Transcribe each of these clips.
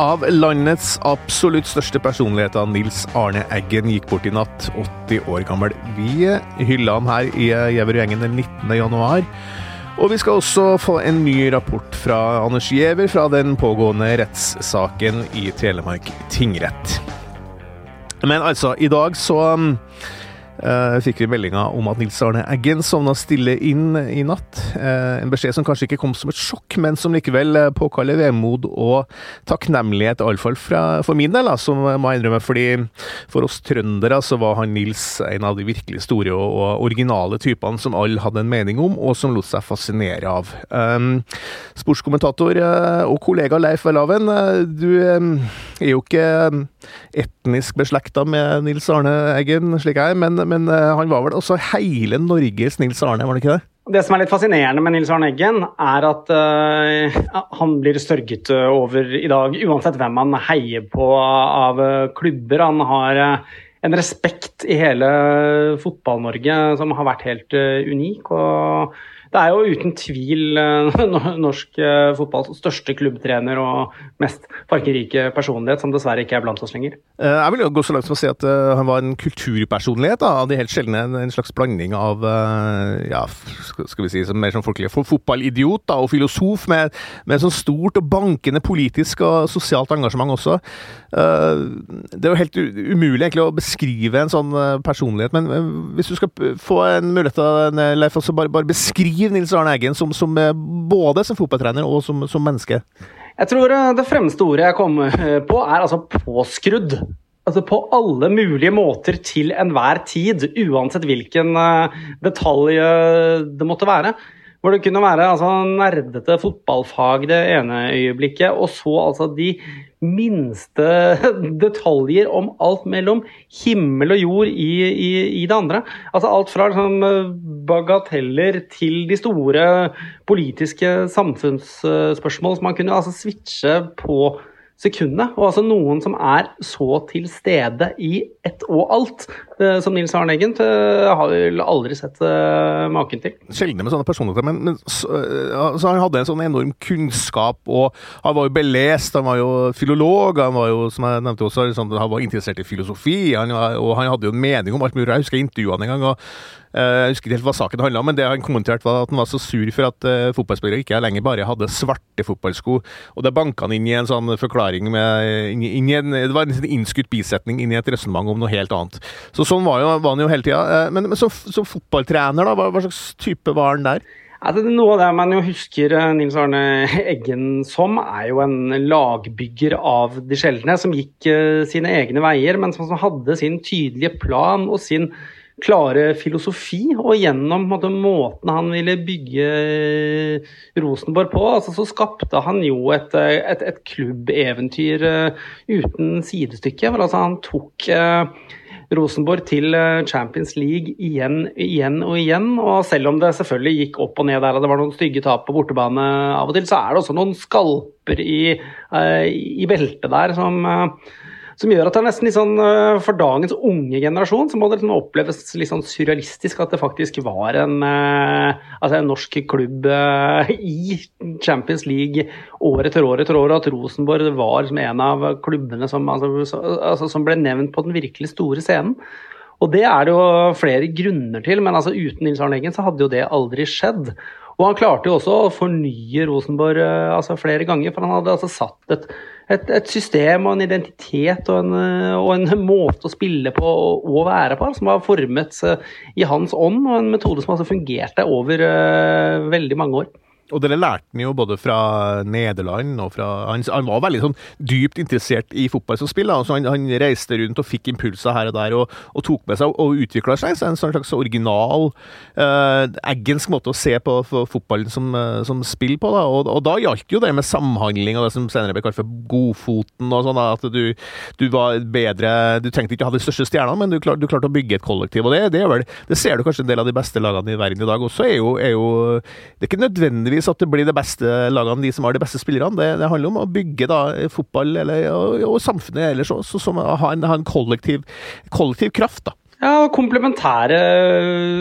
av landets absolutt største personligheter, Nils Arne Eggen, gikk bort i natt, 80 år gammel. Vi hyller han her i Gjevergjengen den 19. januar. Og vi skal også få en ny rapport fra Anders Giæver fra den pågående rettssaken i Telemark tingrett. Men altså, i dag så Uh, fikk vi meldinga om at Nils Arne Eggen sovna stille inn i natt. Uh, en beskjed som kanskje ikke kom som et sjokk, men som likevel uh, påkaller vemod og takknemlighet, iallfall for min del, da, som må jeg innrømme. fordi for oss trøndere så var han Nils en av de virkelig store og, og originale typene som alle hadde en mening om, og som lot seg fascinere av. Um, sportskommentator og kollega Leif Welhaven, du er jo ikke etnisk beslekta med Nils Arne Eggen, slik jeg er, men men uh, han var vel også hele Norges Nils Arne, var det ikke det? Det som er litt fascinerende med Nils Arne Eggen, er at uh, han blir størget over i dag, uansett hvem han heier på av klubber. Han har en respekt i hele Fotball-Norge som har vært helt unik. og det er jo uten tvil eh, norsk eh, fotballs største klubbtrener og mest fargerike personlighet, som dessverre ikke er blant oss lenger. Eh, jeg vil jo gå så langt som å si at han var en kulturpersonlighet av de helt sjeldne. En slags blanding av ja, skal vi si, mer sånn folkelig fotballidiot da, og filosof, med, med sånn stort og bankende politisk og sosialt engasjement også. Det er jo helt umulig egentlig å beskrive en sånn personlighet, men hvis du skal få en mulighet til Leif, altså bare, bare beskrive beskriv Nils Arne Eggen som, som, eh, både som fotballtrener og som, som, menneske? Jeg tror eh, det fremste ordet jeg kommer eh, på, er altså påskrudd. Altså På alle mulige måter til enhver tid, uansett hvilken detalj det måtte være. Hvor det kunne være altså, nerdete fotballfag det ene øyeblikket, og så altså de minste detaljer om alt mellom himmel og jord i, i, i det andre. Altså alt fra liksom, bagateller til de store politiske samfunnsspørsmål som man kunne altså switche på sekundet. Og altså noen som er så til stede i ett og alt, eh, som Nils Arne Eggen, eh, har vel aldri sett uh, maken til. Sjeldne med sånne personligheter, men, men så, så, han hadde en sånn enorm kunnskap, og han var jo belest, han var jo filolog, han var jo, som jeg nevnte også, liksom, han var interessert i filosofi, han, og han hadde jo en mening om alt mulig. Jeg husker jeg intervjua han en gang. og Eh, jeg husker ikke helt hva saken handla om, men det han kommenterte var at han var så sur for at uh, fotballspillere ikke lenger bare hadde svarte fotballsko. Og det banka han inn i en sånn forklaring med inn, inn en, Det var en sånn innskutt bisetning inn i et resonnement om noe helt annet. Så sånn var, jo, var han jo hele tida. Uh, men, men som, fotballtrener, da, hva, hva, slags type var han der? Altså, noe av det man jo husker Nils Arne Eggen som, er jo en lagbygger av de sjeldne, som gikk sine egne veier, men som hadde sin tydelige plan og sin klare filosofi, og gjennom måte, måten han ville bygge Rosenborg på, altså, så skapte han jo et, et, et klubbeventyr uh, uten sidestykke. For altså, han tok uh, Rosenborg til Champions League igjen, igjen og igjen. Og selv om det selvfølgelig gikk opp og ned der, og det var noen stygge tap på bortebane av og til, så er det også noen skalper i, i beltet der som som gjør at det er nesten litt sånn eh, For dagens unge generasjon så må det liksom oppleves litt sånn surrealistisk at det faktisk var en, eh, altså en norsk klubb eh, i Champions League år etter år etter år, og at Rosenborg var liksom en av klubbene som, altså, altså, som ble nevnt på den virkelig store scenen. Og det er det jo flere grunner til, men altså uten Nils Arne Eggen så hadde jo det aldri skjedd. Og han klarte jo også å fornye Rosenborg altså flere ganger, for han hadde altså satt et et, et, system og en identitet og en, og en, måte å spille på og være på som var formet seg i hans ånd, og en metode som altså fungerte over uh, veldig mange år. Og dere lærte han jo både fra Nederland og fra Han, han var veldig sånn dypt interessert i fotball som spill. Altså han, han, reiste rundt og fikk impulser her og der, og, og tok med seg og utvikla seg. Så en sånn slags original, uh, eggensk måte å se på fotballen som, uh, som spill på. Da. Og, og, da gjaldt jo det med samhandling og det som senere ble kalt for godfoten. og sånn At du, du, var bedre Du trengte ikke ha de største stjernene, men du, klar, du klarte å bygge et kollektiv. Og det, det, vel, det ser du kanskje en del av de beste lagene i verden i dag også. er jo, er jo Det er ikke nødvendigvis nødvendigvis at det blir de beste lagene, de som har de beste spillerne. Det, det handler om å bygge da, fotball eller, og, og samfunnet ellers også, som å ha en, ha en kollektiv, kollektiv kraft. da. Ja, komplementære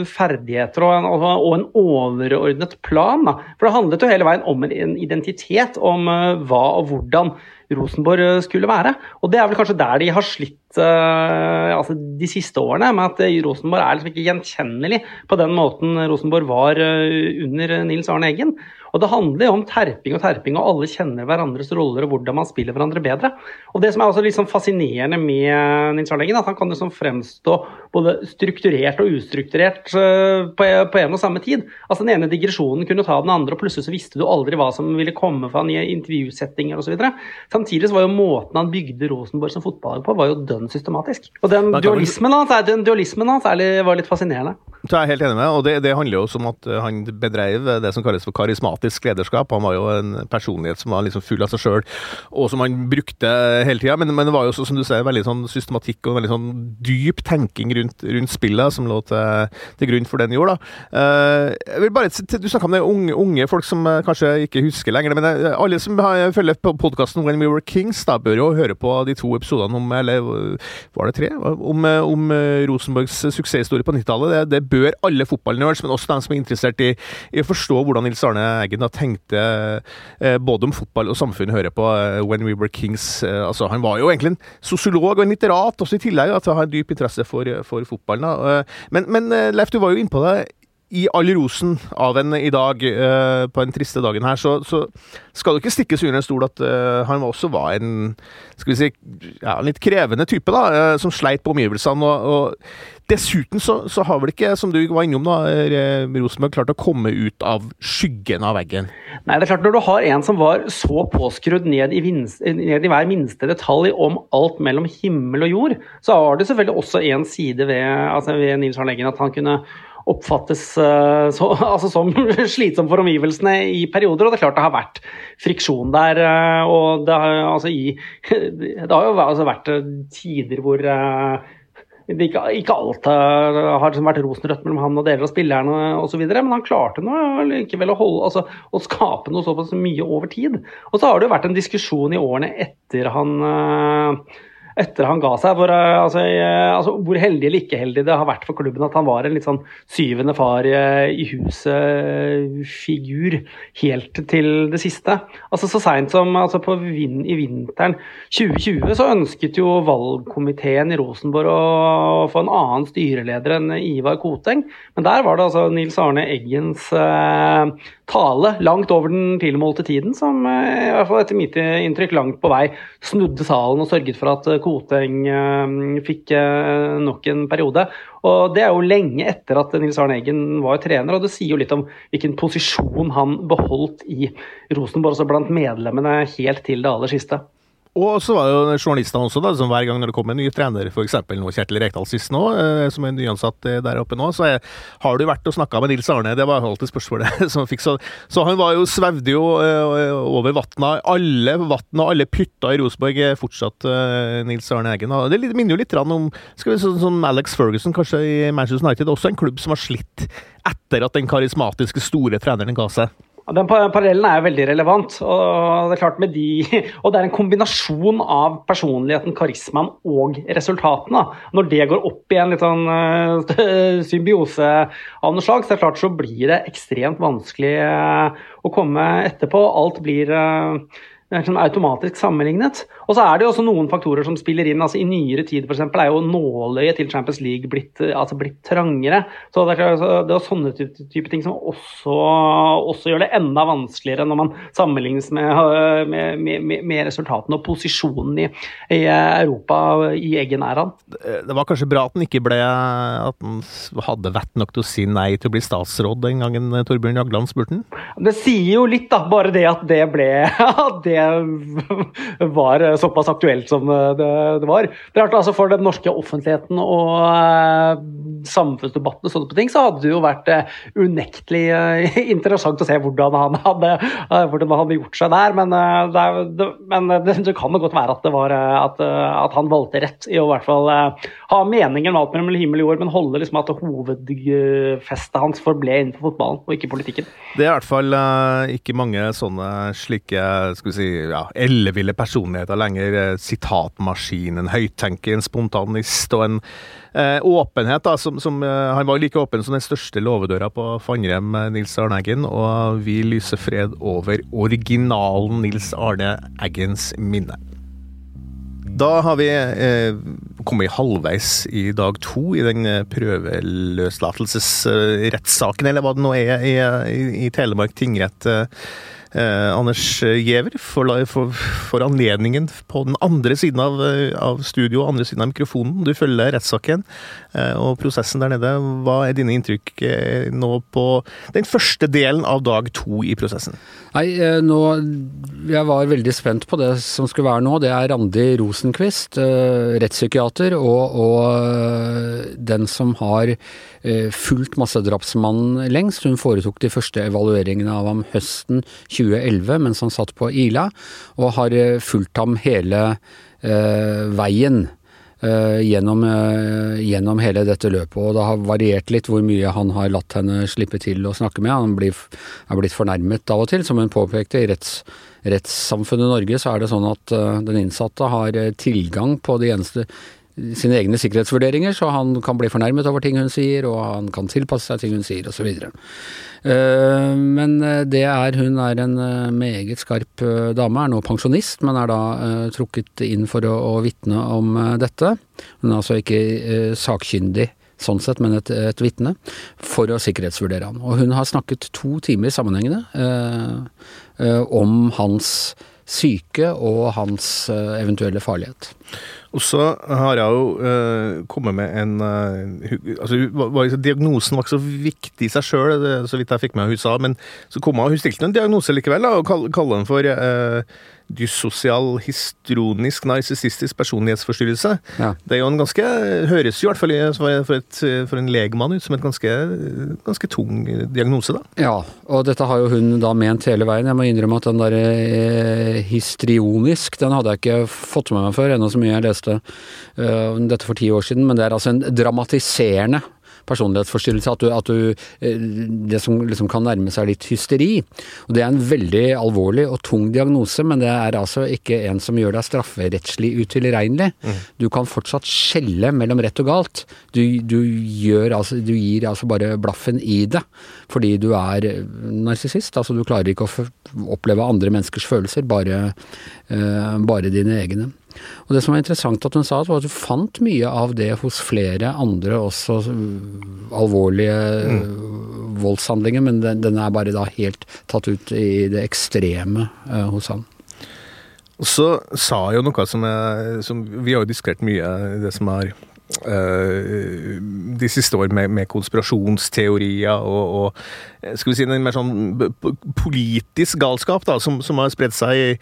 ferdigheter og en, og en, overordnet plan. Da. For det handlet jo hele veien om en identitet, om uh, hva og hvordan Rosenborg skulle være. Og det er vel kanskje der de har slitt altså de siste årene, med at Rosenborg er liksom ikke gjenkjennelig på den måten Rosenborg var under Nils Arne Eggen. Og det handler jo om terping og terping, og alle kjenner hverandres roller og hvordan man spiller hverandre bedre. Og det som er også litt sånn fascinerende med Nils Arne Eggen, at han kan liksom fremstå både strukturert og ustrukturert eh, på, en og samme tid. Altså Den ene digresjonen kunne ta den andre, og plutselig så visste du aldri hva som ville komme fra nye intervjusettinger osv. Samtidig så var jo måten han bygde Rosenborg som fotballag på, var jo dønn systematisk. Og den dualismen hans, den dualismen hans var litt fascinerende. Jeg er helt enig med, og det, det handler jo om at han bedreiv det som kalles for karismatisk karismatisk lederskap. Han var jo en personlighet som var liksom full av seg sjøl, og som han brukte hele tida. Men, men, det var jo også, som du sier, veldig sånn systematikk og veldig sånn dyp tenking rundt, rundt spillet som lå til, til, grunn for det han gjorde. da. Uh, jeg vil bare, Du snakka om det unge, unge, folk som uh, kanskje ikke husker lenger. Men uh, alle som følger podkasten When We Were Kings, da bør jo høre på de to episodene om Eller var det tre? Om, om Rosenborgs suksesshistorie på 90-tallet. Det, det, bør alle fotballnerds, men også de som er interessert i, i å forstå hvordan Nils Arne Eggen Eggen da tenkte eh, både om fotball og samfunn, hører på eh, When We Were Kings. Eh, altså, han var jo egentlig en sosiolog og en litterat også i tillegg, at han har en dyp interesse for, for fotballen. Men, men Leif, du var jo innpå det i all rosen av henne i dag, uh, på den triste dagen her, så, så skal det ikke stikkes under en stol at uh, han også var en skal vi si, ja, litt krevende type, da, uh, som sleit på omgivelsene. og, og Dessuten så, så, har vel ikke, som du var innom, da, Rosenborg klart å komme ut av skyggen av veggen? Nei, det er klart Når du har en som var så påskrudd ned i, vinst, ned i hver minste detalj om alt mellom himmel og jord, så har det selvfølgelig også en side ved, altså ved Nils Arne at han kunne oppfattes uh, så, altså som slitsom for omgivelsene i perioder. Og det er klart det har vært friksjon der. Uh, og det har, altså, i, det har jo altså vært eh, tider hvor ikke, ikke, alt har liksom vært rosenrødt mellom han og deler av spillerne osv., men han klarte noe, likevel å, holde, altså, å skape noe såpass mye over tid. Og så har det jo vært en diskusjon i årene etter han etter han ga seg. Hvor, eh, altså, altså, hvor, heldig eller ikke heldig det har vært for klubben at han var en litt sånn syvende far eh, i huset-figur helt til det siste. Altså Så seint som altså, vin, i vinteren 2020 så ønsket jo valgkomiteen i Rosenborg å få en annen styreleder enn Ivar Koteng. Men der var det altså Nils Arne Eggens eh, tale langt over den tilmålte tiden som eh, i hvert fall etter mitt inntrykk langt på vei snudde salen og sørget for at Koteng eh, fikk eh, nok en periode. Og Det er jo lenge etter at Nils Arne Eggen var trener, og det sier jo litt om hvilken posisjon han beholdt i Rosenborg, også blant medlemmene helt til det aller siste. Og så var det jo journalistene også, da, som hver gang når det kom en ny trener, f.eks. nå Kjetil Rekdal sist nå, eh, som er nyansatt eh, der oppe nå, så er, har du vært og snakka med Nils Arne? Det var alltid spørsmålet som fikk så Så han var jo, svevde jo eh, over vatna. Alle vann og alle pytter i Rosenborg er fortsatt Nils Arne Eggen. Det minner jo litt om skal vi sånn sånn Alex Ferguson kanskje i Manchester United, også en klubb som har slitt etter at den karismatiske, store treneren ga seg. Den parallellen er veldig relevant. og Det er klart med de, og det er en kombinasjon av personligheten, karismaen og resultatene. Når det går opp i en litt sånn uh, symbiose av noe slag, så klart så blir det ekstremt vanskelig uh, å komme etterpå. Alt blir liksom automatisk sammenlignet. Og så er det jo også noen faktorer som spiller inn. altså I nyere tid for eksempel, er jo nåløyet til Champions League blitt, altså blitt trangere. Så Det er, det er sånne type, type, ting som også, også, gjør det enda vanskeligere når man sammenlignes med, med, med, med resultatene og posisjonen i, i Europa i egen æra. Det var kanskje bra at han ikke ble at han hadde vett nok til å si nei til å bli statsråd den gangen Torbjørn Jagland spurte han? Det sier jo litt, da. Bare det at det ble at det var såpass aktuelt som det, det var. Det er klart, altså For den norske offentligheten og uh, samfunnsdebatten og sånne på ting, så hadde det jo vært uh, unektelig uh, interessant å se hvordan han hadde, hvordan han hadde gjort seg der. Men, det, det, men det, kan jo godt være at, det var, at, at han valgte rett i å i hvert fall ha meningen valgt mellom himmel og jord, men holde liksom at hovedfestet hans forble innenfor fotballen og ikke politikken. Det er i hvert fall ikke mange sånne slike skal vi si, ja, elleville personligheter lenger. sitatmaskinen, sitatmaskin, en høyttenker, en spontanist og en eh, åpenhet. da, som, som eh, Han var like åpen som den største låvedøra på Fannrem, eh, Nils Arne Eggen. Og vi lyser fred over originalen Nils Arne Eggens minne. Da har vi eh, kommet halvveis i dag to i den eh, prøveløslatelsesrettssaken, eller hva det nå er, i, i, i Telemark tingrett. Eh, Eh, Anders Giæver for, for, for, anledningen på den andre siden av, eh, av studio, andre siden av mikrofonen. Du følger rettssaken eh, og prosessen der nede. Hva er dine inntrykk eh, nå på den første delen av dag to i prosessen? Nei, eh, nå Jeg var veldig spent på det som skulle være nå. Det er Randi Rosenquist, eh, rettspsykiater, og, og den som har fulgt massedrapsmannen lengst. Hun foretok de første evalueringene av ham høsten 2020 2011 mens han satt på Ila, og har eh, fulgt ham hele eh, veien. Uh, gjennom, gjennom, hele dette løpet. Og det har variert litt hvor mye han har latt henne slippe til å snakke med. Han blir, er blitt fornærmet av og til. Som hun påpekte, i retts, rettssamfunnet Norge så er det sånn at den innsatte har tilgang på de eneste sine egne sikkerhetsvurderinger, så han kan bli fornærmet over ting hun sier, og han kan tilpasse seg ting hun sier, osv. Eh, men eh, det er Hun er en eh, meget skarp dame, er nå pensjonist, men er da trukket inn for å, å vitne om dette. Hun er altså ikke sakkyndig sånn sett, men et, et vitne, for å sikkerhetsvurdere han. Og hun har snakket to timer sammenhengende eh, om hans syke og hans eventuelle farlighet. Og så har jeg jo uh, kommet med en uh, altså, Diagnosen var ikke så viktig i seg sjøl, så vidt jeg fikk med hun sa, men så kom hun, hun stilte en diagnose likevel, da, og kaller den for uh, dysosial histronisk narsissistisk personlighetsforstyrrelse. Ja. Det er jo en ganske Høres jo i hvert fall for, et, for en legemann ut som en ganske, ganske, tung diagnose, da. Ja, og dette har jo hun da ment hele veien. Jeg må innrømme at den der eh, histrionisk, den hadde jeg ikke fått med meg før, ennå så mye jeg leste uh, dette for ti år siden. Men det er altså en dramatiserende personlighetsforstyrrelse. At du, at du eh, Det som liksom kan nærme seg litt hysteri. Og Det er en veldig alvorlig og tung diagnose, men det er altså ikke en som gjør deg strafferettslig utilregnelig. Mm. Du kan fortsatt skjelle mellom rett og galt. Du, du, gjør, altså, du gir altså bare blaffen i det fordi du er narsissist. Altså du klarer ikke å oppleve andre menneskers følelser, bare, uh, bare dine egne. Og Det som var interessant at hun sa, var at hun fant mye av det hos flere andre også alvorlige mm. voldshandlinger, men den, den, er bare da helt tatt ut i det ekstreme uh, hos han. Og så sa jo noe som, er, som Vi har jo diskutert mye, det som er de siste år med, med konspirasjonsteorier og, og, skal vi si en mer sånn politisk galskap da, som, som har spredd seg, i,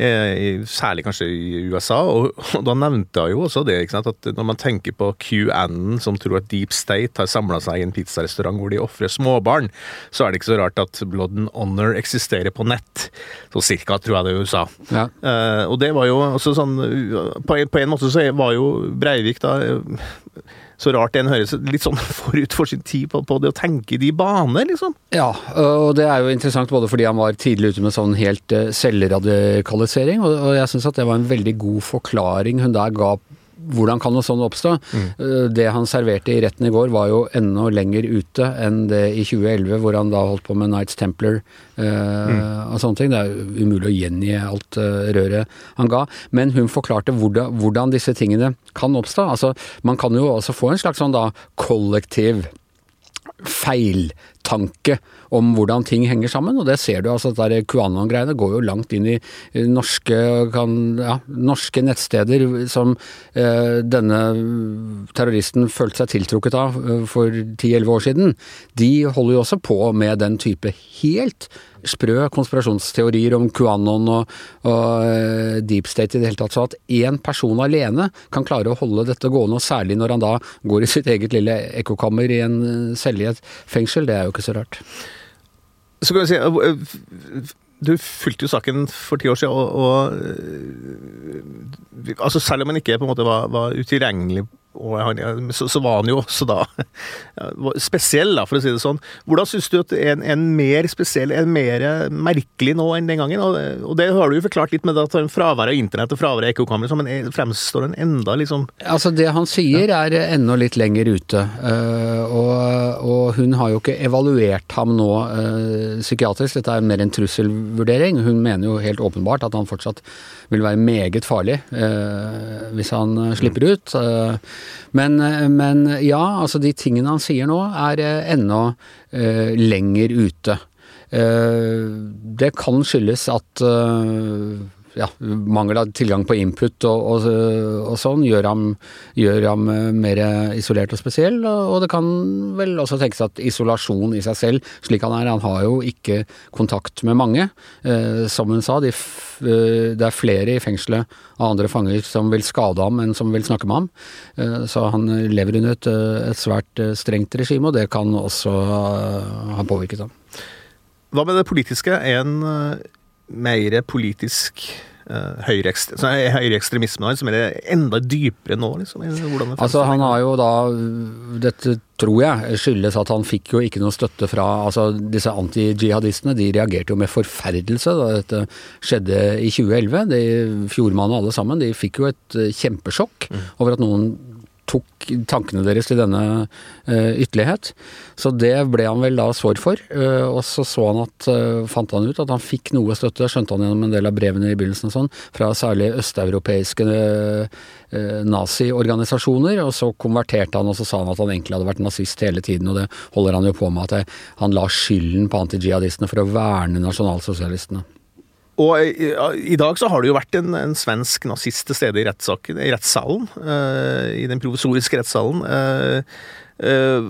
i, særlig kanskje i USA. Og, og da nevnte jeg jo også det sant, at når man tenker på QAnon, som tror at Deep State har samla seg i en pizzarestaurant hvor de ofrer småbarn, så er det ikke så rart at Blood and Honor eksisterer på nett. Så cirka, tror jeg det er USA. Ja. Uh, og det var jo også sånn På en, på en måte så var jo Breivik da så rart en høres litt sånn forut for sin tid på, på, det å tenke de baner, liksom. Ja, og det er jo interessant både fordi han var tidlig ute med sånn helt uh, selvradikalisering, og jeg syns at det var en veldig god forklaring hun der ga hvordan kan noe sånt oppstå? Mm. Eh, det han serverte i retten i går var jo enda lenger ute enn det i 2011, hvor han da holdt på med Knights Templar eh, mm. og sånne ting. Det er umulig å gjengi alt eh, røret han ga. Men hun forklarte hvordan, hvordan, disse tingene kan oppstå. Altså, man kan jo også få en slags sånn da kollektiv feiltanke om hvordan ting henger sammen, og det ser du altså. at QAnon-greiene går jo langt inn i norske, kan, ja, norske nettsteder som eh, denne terroristen følte seg tiltrukket av eh, for 10-11 år siden. De holder jo også på med den type helt sprø konspirasjonsteorier om QAnon og, og uh, deep state i det hele tatt. Så at én person alene kan klare å holde dette gående, og særlig når han da går i sitt eget lille ekkokammer i en celle i et fengsel, det er jo ikke så rart. Så kan vi si eh, du fulgte jo saken for ti år siden, og, og eh, altså Selv om han ikke på en måte var, var utilregnelig og han, så, så, var han jo også da spesiell, da, for å si det sånn. Hvordan syns du at en, en mer spesiell, en mer merkelig nå enn den gangen? Og, og det har du jo forklart litt med at fraværet av internett og fraværet av ekkokamera, men fremstår den enda liksom Altså Det han sier er enda litt lenger ute. Uh, og, og, hun har jo ikke evaluert ham nå uh, psykiatrisk, dette er mer en trusselvurdering. Hun mener jo helt åpenbart at han fortsatt vil være meget farlig uh, hvis han slipper ut. Men, men, ja, altså de tingene han sier nå er ennå eh, lenger ute. Eh, det kan skyldes at eh, ja, mangel av tilgang på input og, og, og sånn gjør ham, gjør ham, eh, mer isolert og spesiell. Og, og det kan vel også tenkes at isolasjon i seg selv, slik han er Han har jo ikke kontakt med mange. Eh, som hun sa, de eh, det er flere i fengselet av andre fanger som vil skade ham enn som vil snakke med ham. Eh, så han lever under et, et svært strengt regime, og det kan også ha påvirket ham. Hva med det politiske? En mer politisk uh, høyreekstremisme som er enda dypere nå? Liksom, altså Han har jo da Dette tror jeg skyldes at han fikk jo ikke noe støtte fra altså Disse anti-jihadistene de reagerte jo med forferdelse da dette skjedde i 2011. De Fjordmannen alle sammen de fikk jo et eh, kjempesjokk mm. over at noen tok tankene deres til denne uh, ytterlighet. Så det ble han vel da sår for. Uh, og så så han at, uh, fant han ut at han fikk noe støtte, skjønte han gjennom en del av brevene i begynnelsen og sånn, fra særlig østeuropeiske naziorganisasjoner. Og så konverterte han, og så sa han at han egentlig hadde vært nazist hele tiden. Og det holder han jo på med, at han la skylden på antijihadistene for å verne nasjonalsosialistene. Og i, i, dag så har det jo vært en, en svensk nazist til stede i, i rettssalen. Uh, I den provisoriske rettssalen. Uh,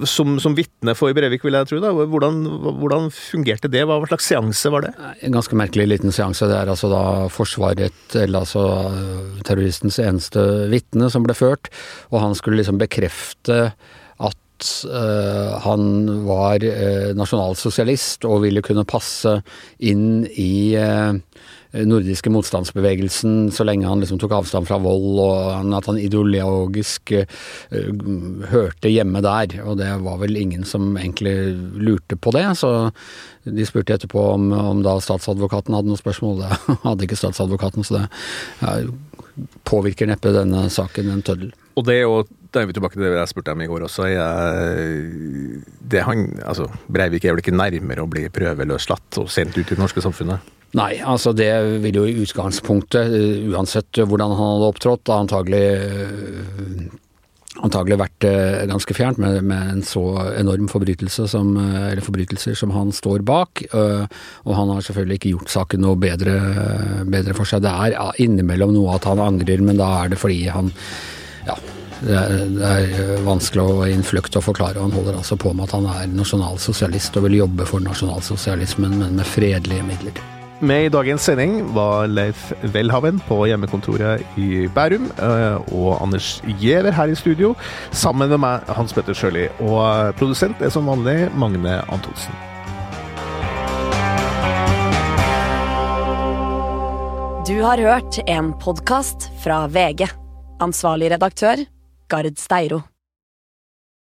som som vitne for Brevik, vil jeg tro. da. Hvordan, hvordan, fungerte det? Hva slags seanse var det? En ganske merkelig liten seanse. Det er altså da forsvaret, eller altså terroristens eneste vitne, som ble ført. Og han skulle liksom bekrefte Uh, han var uh, nasjonalsosialist og ville kunne passe inn i uh, nordiske motstandsbevegelsen så lenge han liksom tok avstand fra vold, og at han ideologisk hørte hjemme der. Og det var vel ingen som egentlig lurte på det, så de spurte etterpå om, om da statsadvokaten hadde noen spørsmål. Det hadde ikke statsadvokaten, så det ja, påvirker neppe denne saken en tøddel. Og det er jo da er vi tilbake til det jeg spurte om i går også. Jeg, det han, altså, Breivik er vel ikke nærmere å bli prøveløslatt og sendt ut i det norske samfunnet? Nei, altså det vil jo i utgangspunktet, uansett hvordan han hadde opptrådt, antagelig antagelig vært eh, ganske fjernt med, med, en så enorm forbrytelse som, eh, eller forbrytelser som han står bak. Eh, og han har selvfølgelig ikke gjort saken noe bedre, bedre for seg. Det er innimellom noe at han angrer, men da er det fordi han ja, det er, det er vanskelig å innfløkt å forklare. Han holder altså på med at han er nasjonalsosialist og vil jobbe for nasjonalsosialismen, men med fredelige midler. Med i dagens sending var Leif Welhaven på hjemmekontoret i Bærum, eh, og Anders Giæver her i studio, sammen med meg, Hans Petter Sjøli. Og produsent er som vanlig Magne Antonsen. Du har hørt en podkast fra VG. Ansvarlig redaktør Gard Steiro.